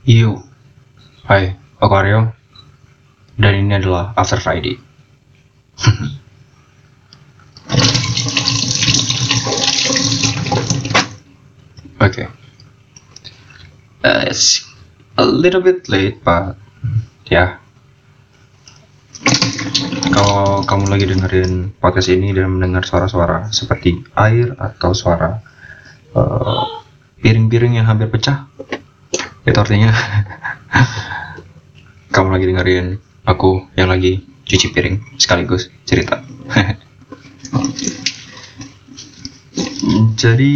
Yo, hai, Aryo, dan ini adalah After Friday. Oke, Uh, it's a little bit late, but ya, kalau kamu lagi dengerin podcast ini dan mendengar suara-suara seperti air atau suara uh, piring-piring yang hampir pecah, itu artinya kamu lagi dengerin aku yang lagi cuci piring sekaligus cerita. Jadi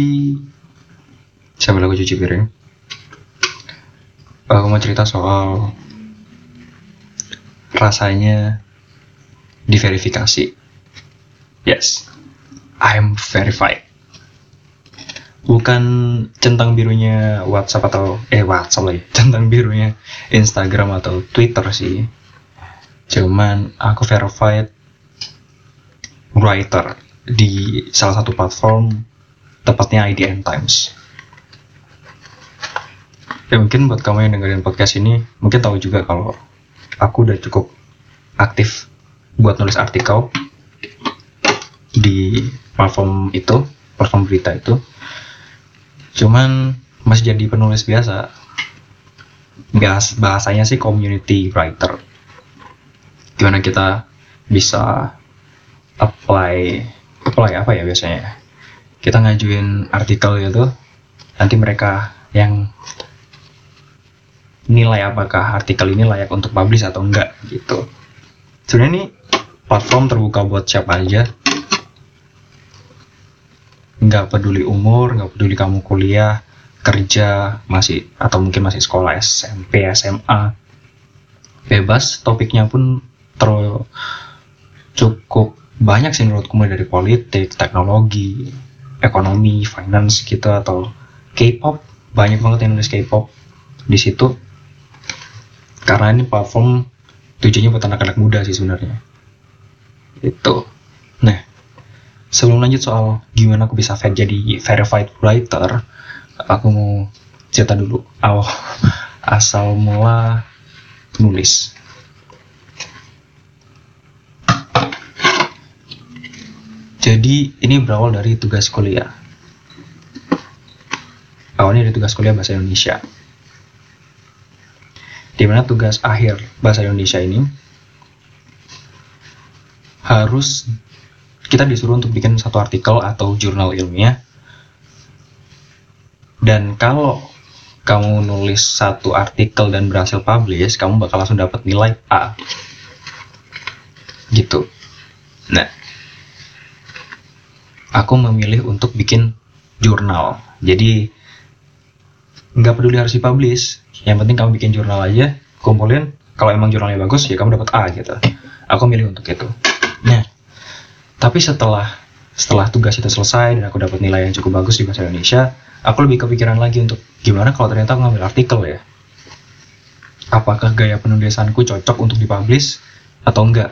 siapa lagu cuci piring? Aku mau cerita soal rasanya diverifikasi. Yes, I'm verified. Bukan centang birunya WhatsApp atau eh WhatsApp lagi, centang birunya Instagram atau Twitter sih. Cuman aku verified writer di salah satu platform tepatnya IDN Times. Ya mungkin buat kamu yang dengerin podcast ini mungkin tahu juga kalau aku udah cukup aktif buat nulis artikel di platform itu, platform berita itu. Cuman masih jadi penulis biasa. Bahas, bahasanya sih community writer. Gimana kita bisa apply apply apa ya biasanya? Kita ngajuin artikel gitu, nanti mereka yang nilai apakah artikel ini layak untuk publish atau enggak gitu. Sebenarnya ini platform terbuka buat siapa aja. Nggak peduli umur, nggak peduli kamu kuliah, kerja, masih atau mungkin masih sekolah SMP, SMA. Bebas, topiknya pun ter cukup banyak sih menurutku mulai dari politik, teknologi, ekonomi, finance gitu atau K-pop. Banyak banget yang nulis K-pop di situ. Karena ini platform tujuannya buat anak-anak muda sih sebenarnya. Itu sebelum lanjut soal gimana aku bisa jadi verified writer aku mau cerita dulu. Awal asal mula nulis jadi ini berawal dari tugas kuliah. Awalnya dari tugas kuliah bahasa Indonesia. Di mana tugas akhir bahasa Indonesia ini harus kita disuruh untuk bikin satu artikel atau jurnal ilmiah. Dan kalau kamu nulis satu artikel dan berhasil publish kamu bakal langsung dapat nilai A. Gitu. Nah aku memilih untuk bikin jurnal. Jadi nggak peduli harus dipublish. Yang penting kamu bikin jurnal aja kumpulin. Kalau emang jurnalnya bagus ya kamu dapat A gitu. Aku milih untuk itu. Nah tapi setelah setelah tugas itu selesai dan aku dapat nilai yang cukup bagus di bahasa Indonesia aku lebih kepikiran lagi untuk gimana kalau ternyata aku ngambil artikel ya. Apakah gaya penulisanku cocok untuk dipublish atau enggak?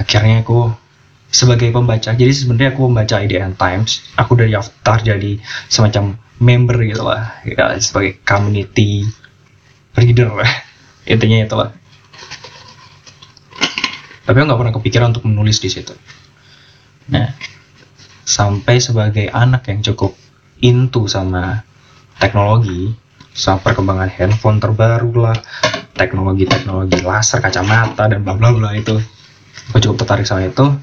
Akhirnya aku sebagai pembaca jadi sebenarnya aku membaca IDN Times aku udah daftar jadi semacam member gitu lah ya, sebagai community reader lah. Intinya itu lah tapi nggak pernah kepikiran untuk menulis di situ. Nah sampai sebagai anak yang cukup into sama teknologi sama perkembangan handphone terbaru lah teknologi-teknologi laser kacamata dan bla bla bla itu aku cukup tertarik sama itu.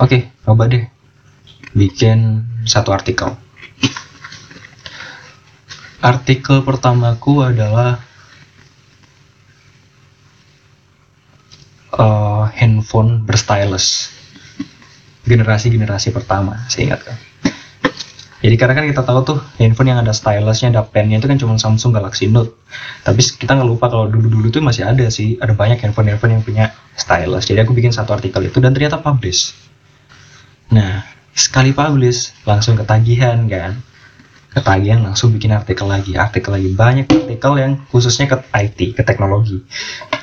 Oke okay, coba deh bikin satu artikel. Artikel pertamaku adalah uh, handphone berstylus. Generasi-generasi pertama saya ingat kan. Jadi karena kan kita tahu tuh handphone yang ada stylusnya ada pennya itu kan cuma Samsung Galaxy Note. Tapi kita nggak lupa kalau dulu-dulu tuh masih ada sih ada banyak handphone-handphone yang punya stylus. Jadi aku bikin satu artikel itu dan ternyata publish. Nah sekali publish langsung ketagihan kan ketagihan langsung bikin artikel lagi. Artikel lagi. Banyak artikel yang khususnya ke IT ke teknologi.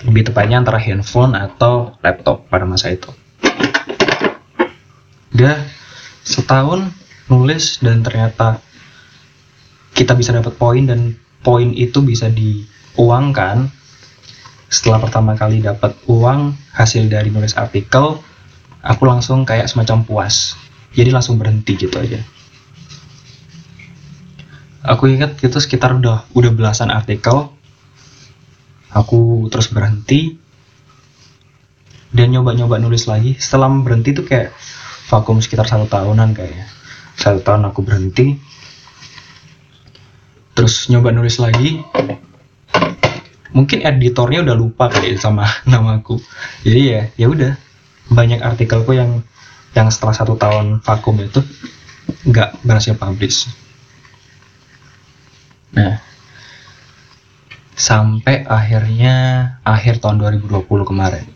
Lebih tepatnya antara handphone atau laptop pada masa itu. Udah setahun nulis dan ternyata kita bisa dapat poin dan poin itu bisa diuangkan. Setelah pertama kali dapat uang hasil dari nulis artikel aku langsung kayak semacam puas. Jadi langsung berhenti gitu aja aku ingat itu sekitar udah udah belasan artikel. Aku terus berhenti. Dan nyoba-nyoba nulis lagi. Setelah berhenti tuh kayak vakum sekitar satu tahunan kayaknya. Satu tahun aku berhenti. Terus nyoba nulis lagi. Mungkin editornya udah lupa kali sama namaku. Jadi ya ya udah. Banyak artikelku yang yang setelah satu tahun vakum itu nggak berhasil publish nah sampai akhirnya akhir tahun 2020 kemarin.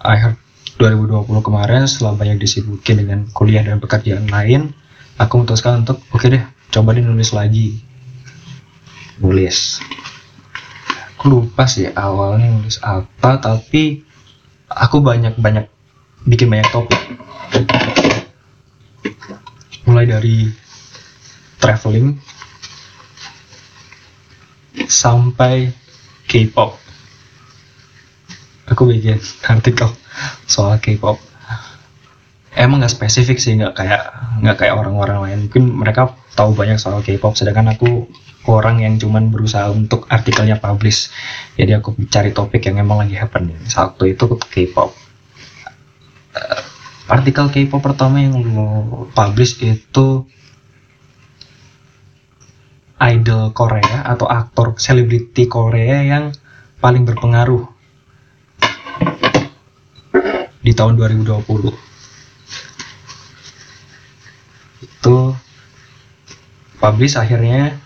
Akhir 2020 kemarin setelah banyak disibukin dengan kuliah dan pekerjaan lain aku memutuskan untuk oke okay deh coba deh nulis lagi. Nulis. Aku lupa sih awalnya nulis apa tapi aku banyak banyak bikin banyak topik mulai dari traveling sampai K-pop. Aku bikin artikel soal K-pop. Emang nggak spesifik sih nggak kayak nggak kayak orang-orang lain. Mungkin mereka tahu banyak soal K-pop sedangkan aku orang yang cuman berusaha untuk artikelnya publish. Jadi aku cari topik yang emang lagi happening. Saat itu K-pop artikel K-pop pertama yang lo publish itu idol Korea atau aktor selebriti Korea yang paling berpengaruh di tahun 2020 itu publish akhirnya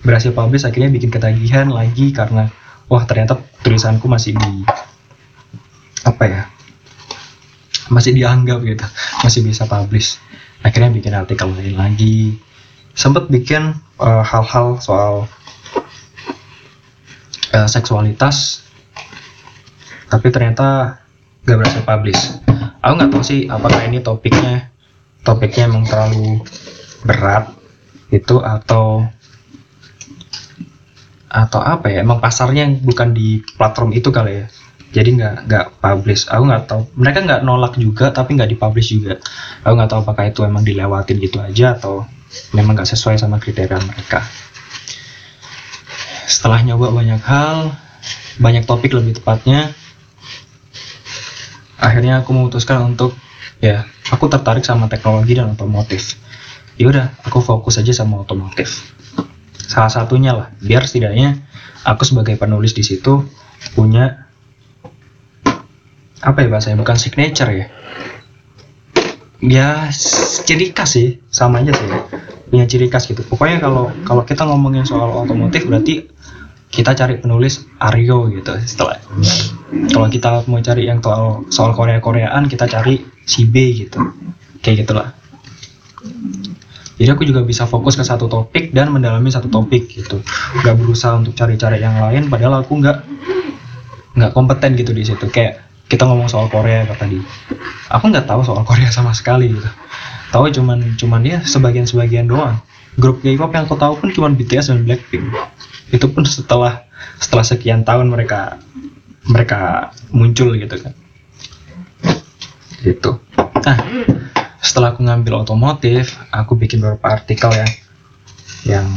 berhasil publish akhirnya bikin ketagihan lagi karena wah ternyata tulisanku masih di apa ya masih dianggap gitu masih bisa publish. Akhirnya bikin artikel lain lagi. Sempet bikin eh, hal-hal uh, soal uh, seksualitas tapi ternyata gak berhasil publish. Aku nggak tahu sih apakah ini topiknya topiknya emang terlalu berat itu atau atau apa ya emang pasarnya bukan di platform itu kali ya. Jadi nggak nggak publish aku nggak tahu. Mereka nggak nolak juga tapi nggak dipublish juga. Aku nggak tahu apakah itu emang dilewatin gitu aja atau memang nggak sesuai sama kriteria mereka. Setelah nyoba banyak hal banyak topik lebih tepatnya akhirnya aku memutuskan untuk ya aku tertarik sama teknologi dan otomotif. Ya udah aku fokus aja sama otomotif. Salah satunya lah biar setidaknya aku sebagai penulis di situ punya apa ya bahasanya bukan signature ya? Ya ciri khas sih sama aja sih. Punya ciri khas gitu. Pokoknya kalau kalau kita ngomongin soal otomotif berarti kita cari penulis Aryo gitu. Setelah kalau kita mau cari yang soal soal Korea Koreaan kita cari si B gitu. Kayak gitulah. Jadi aku juga bisa fokus ke satu topik dan mendalami satu topik gitu. Nggak berusaha untuk cari-cari yang lain padahal aku nggak nggak kompeten gitu di situ. Kayak kita ngomong soal Korea kata tadi. Aku nggak tahu soal Korea sama sekali gitu. Tahu cuman cuman dia sebagian sebagian doang. Grup K-pop yang aku tahu pun cuma BTS dan Blackpink. Itu pun setelah setelah sekian tahun mereka mereka muncul gitu kan. Gitu. Nah setelah aku ngambil otomotif aku bikin beberapa artikel ya yang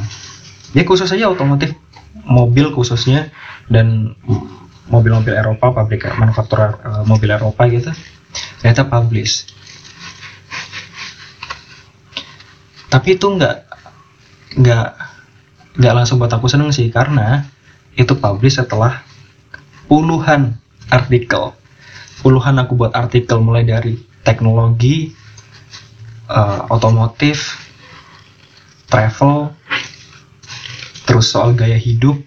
ya khusus aja otomotif mobil khususnya dan mobil-mobil Eropa pabrik manufaktur uh, mobil Eropa gitu ternyata publish. Tapi itu nggak nggak nggak langsung buat aku seneng sih karena itu publish setelah puluhan artikel. Puluhan aku buat artikel mulai dari teknologi uh, otomotif travel terus soal gaya hidup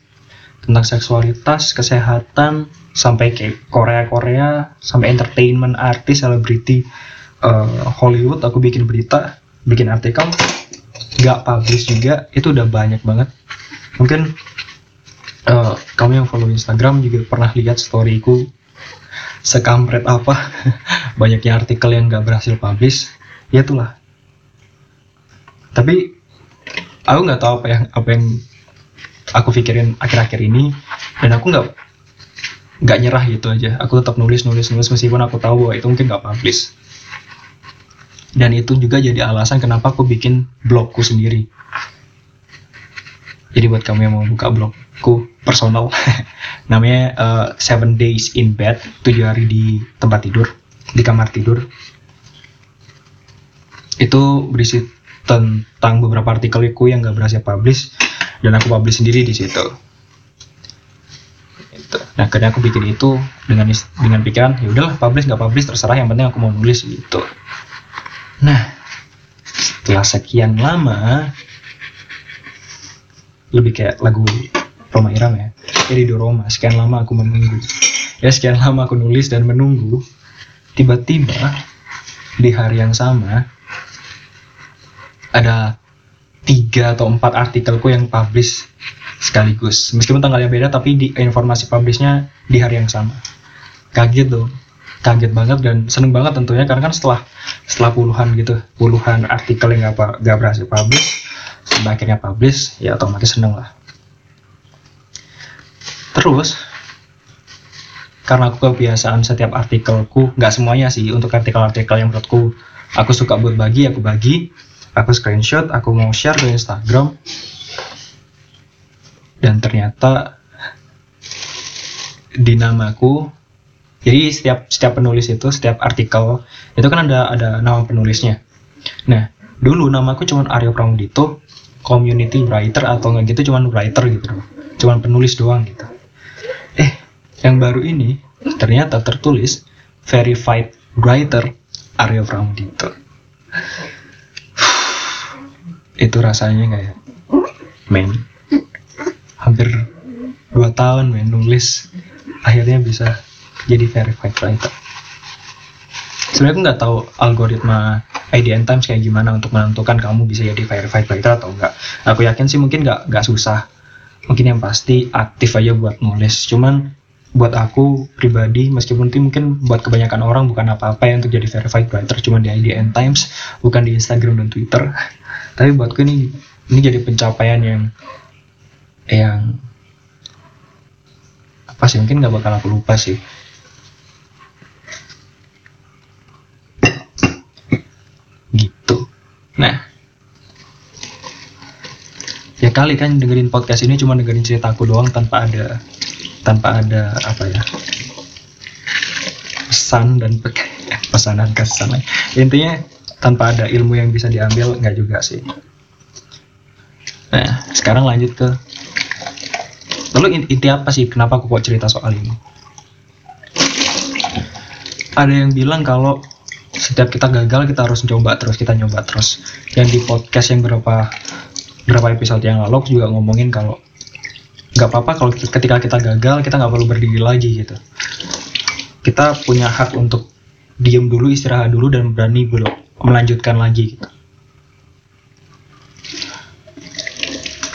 tentang seksualitas kesehatan sampai ke Korea Korea sampai entertainment artis selebriti uh, Hollywood aku bikin berita bikin artikel nggak publish juga itu udah banyak banget. Mungkin uh, kamu yang follow Instagram juga pernah lihat storyku sekampret apa banyaknya artikel yang nggak berhasil publish ya itulah. Tapi aku nggak tahu apa yang apa yang aku pikirin akhir-akhir ini dan aku nggak nggak nyerah gitu aja. Aku tetap nulis nulis nulis meskipun aku tahu bahwa itu mungkin nggak publish. Dan itu juga jadi alasan kenapa aku bikin blogku sendiri. Jadi buat kamu yang mau buka blogku personal namanya uh, seven days in bed tujuh hari di tempat tidur di kamar tidur. Itu berisi tentang beberapa artikelku yang gak berhasil publish dan aku publish sendiri di situ itu. nah akhirnya aku bikin itu dengan dengan pikiran ya udahlah publish nggak publish terserah yang penting aku mau nulis gitu Nah, setelah sekian lama, lebih kayak lagu Roma Iram ya, jadi do Roma, sekian lama aku menunggu. Ya sekian lama aku nulis dan menunggu, tiba-tiba di hari yang sama, ada tiga atau empat artikelku yang publish sekaligus. Meskipun tanggalnya beda, tapi di informasi publishnya di hari yang sama. Kaget dong kaget banget dan seneng banget tentunya karena kan setelah setelah puluhan gitu puluhan artikel yang gak, gak berhasil publish sampai akhirnya publish ya otomatis seneng lah terus karena aku kebiasaan setiap artikelku nggak semuanya sih untuk artikel-artikel yang menurutku aku suka buat bagi aku bagi aku screenshot aku mau share ke Instagram. Dan ternyata di namaku jadi setiap setiap penulis itu setiap artikel itu kan ada ada nama penulisnya. Nah dulu namaku cuma Aryo Pramudito community writer atau enggak gitu cuma writer gitu. Cuma penulis doang gitu. Eh yang baru ini ternyata tertulis verified writer Aryo Pramudito itu rasanya kayak men. Hampir dua tahun men nulis. Akhirnya bisa jadi verified writer. Sebenarnya aku nggak tahu algoritma IDN Times kayak gimana untuk menentukan kamu bisa jadi verified writer atau enggak aku yakin sih mungkin nggak nggak susah. Mungkin yang pasti aktif aja buat nulis. Cuman buat aku pribadi meskipun mungkin buat kebanyakan orang bukan apa-apa yang untuk jadi verified writer cuma di IDN Times bukan di Instagram dan Twitter. Tapi buatku ini ini jadi pencapaian yang yang apa sih mungkin nggak bakal aku lupa sih. Nah, ya kali kan dengerin podcast ini cuma dengerin ceritaku doang tanpa ada tanpa ada apa ya pesan dan pe pesanan kesan intinya tanpa ada ilmu yang bisa diambil nggak juga sih. Nah sekarang lanjut ke lalu inti apa sih? Kenapa aku kok cerita soal ini? Ada yang bilang kalau setiap kita gagal kita harus coba terus kita nyoba terus. Yang di podcast yang berapa berapa episode yang lalu juga ngomongin kalau nggak apa-apa kalau ketika kita gagal kita nggak perlu berdiri lagi gitu. Kita punya hak untuk diam dulu istirahat dulu dan berani belum melanjutkan lagi gitu.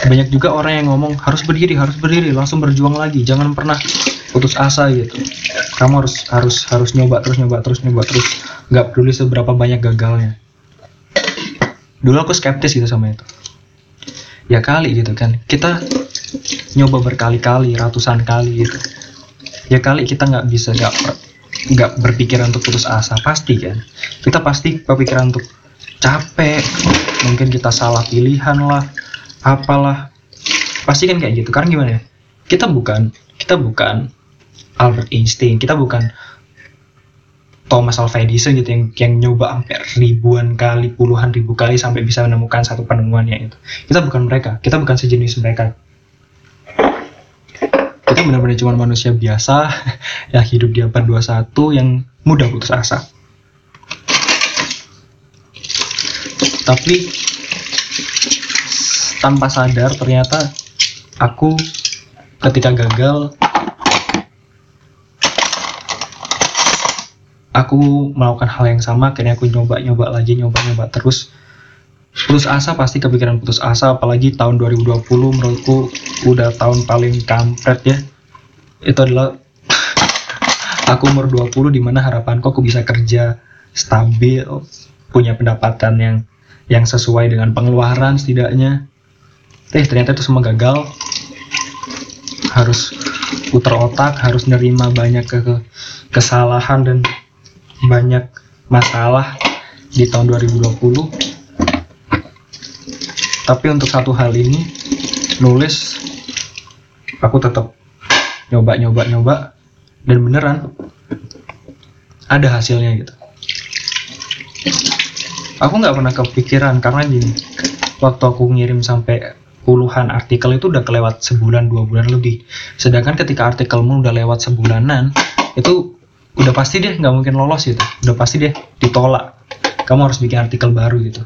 Banyak juga orang yang ngomong harus berdiri harus berdiri langsung berjuang lagi jangan pernah putus asa gitu. Kamu harus harus harus nyoba terus nyoba terus nyoba terus. Nggak peduli seberapa banyak gagalnya. Dulu aku skeptis gitu sama itu. Ya kali gitu kan. Kita nyoba berkali-kali ratusan kali gitu. Ya kali kita nggak bisa nggak nggak berpikiran untuk putus asa pasti kan. Kita pasti berpikiran untuk capek mungkin kita salah pilihan lah apalah. Pasti kan kayak gitu. Karena gimana ya? Kita bukan kita bukan Albert Einstein kita bukan Thomas Alva Edison gitu yang yang nyoba hampir ribuan kali puluhan ribu kali sampai bisa menemukan satu penemuannya itu. Kita bukan mereka kita bukan sejenis mereka kita benar-benar cuma manusia biasa yang hidup di abad 21 yang mudah putus asa. Tapi tanpa sadar ternyata aku ketika gagal aku melakukan hal yang sama. Akhirnya aku nyoba nyoba lagi nyoba nyoba terus putus asa pasti kepikiran putus asa apalagi tahun 2020 menurutku udah tahun paling kampret ya. Itu adalah aku umur 20 di mana harapanku aku bisa kerja stabil punya pendapatan yang yang sesuai dengan pengeluaran setidaknya. Eh ternyata itu semua gagal. Harus putar otak harus nerima banyak ke kesalahan dan banyak masalah di tahun 2020 tapi untuk satu hal ini nulis aku tetap nyoba nyoba nyoba dan beneran ada hasilnya gitu. Aku nggak pernah kepikiran karena gini waktu aku ngirim sampai puluhan artikel itu udah kelewat sebulan dua bulan lebih. Sedangkan ketika artikelmu udah lewat sebulanan itu udah pasti deh nggak mungkin lolos gitu. Udah pasti deh ditolak. Kamu harus bikin artikel baru gitu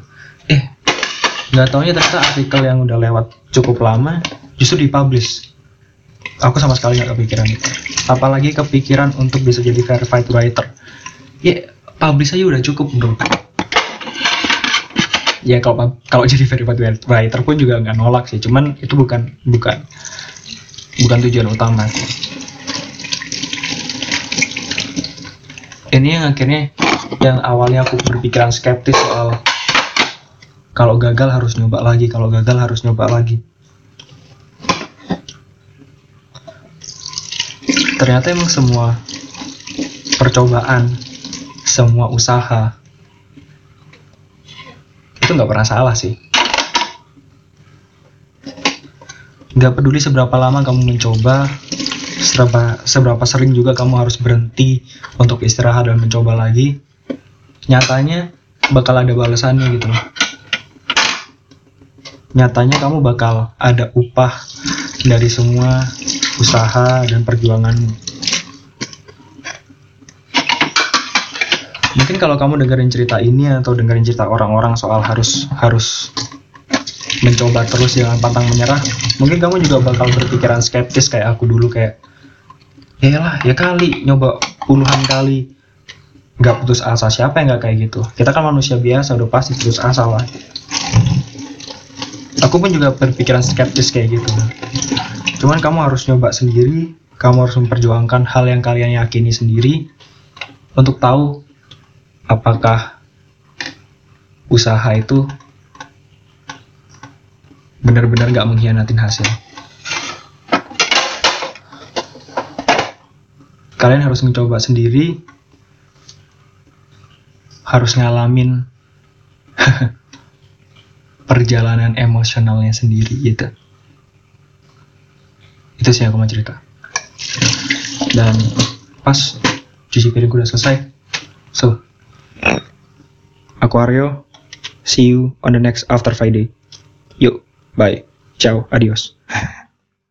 nggak taunya ternyata artikel yang udah lewat cukup lama justru dipublish. Aku sama sekali nggak kepikiran itu. Apalagi kepikiran untuk bisa jadi verified writer. Ya publish aja udah cukup bro. Ya kalau kalau jadi verified writer pun juga nggak nolak sih. Cuman itu bukan bukan bukan tujuan utama ini yang akhirnya yang awalnya aku berpikiran skeptis soal kalau gagal harus nyoba lagi kalau gagal harus nyoba lagi. Ternyata emang semua percobaan semua usaha itu nggak pernah salah sih. Nggak peduli seberapa lama kamu mencoba seberapa seberapa sering juga kamu harus berhenti untuk istirahat dan mencoba lagi. Nyatanya bakal ada balasannya gitu loh nyatanya kamu bakal ada upah dari semua usaha dan perjuanganmu. Mungkin kalau kamu dengerin cerita ini atau dengerin cerita orang-orang soal harus harus mencoba terus jangan pantang menyerah mungkin kamu juga bakal berpikiran skeptis kayak aku dulu kayak ya lah ya kali nyoba puluhan kali. Nggak putus asa siapa yang nggak kayak gitu? Kita kan manusia biasa udah pasti putus asa lah aku pun juga berpikiran skeptis kayak gitu cuman kamu harus nyoba sendiri kamu harus memperjuangkan hal yang kalian yakini sendiri untuk tahu apakah usaha itu benar-benar gak mengkhianatin hasil. Kalian harus mencoba sendiri, harus ngalamin perjalanan emosionalnya sendiri gitu. Itu sih aku mau cerita. Dan pas cuci piring udah selesai, so Aku Aryo. See you on the next After Friday. Yuk, bye. Ciao, adios.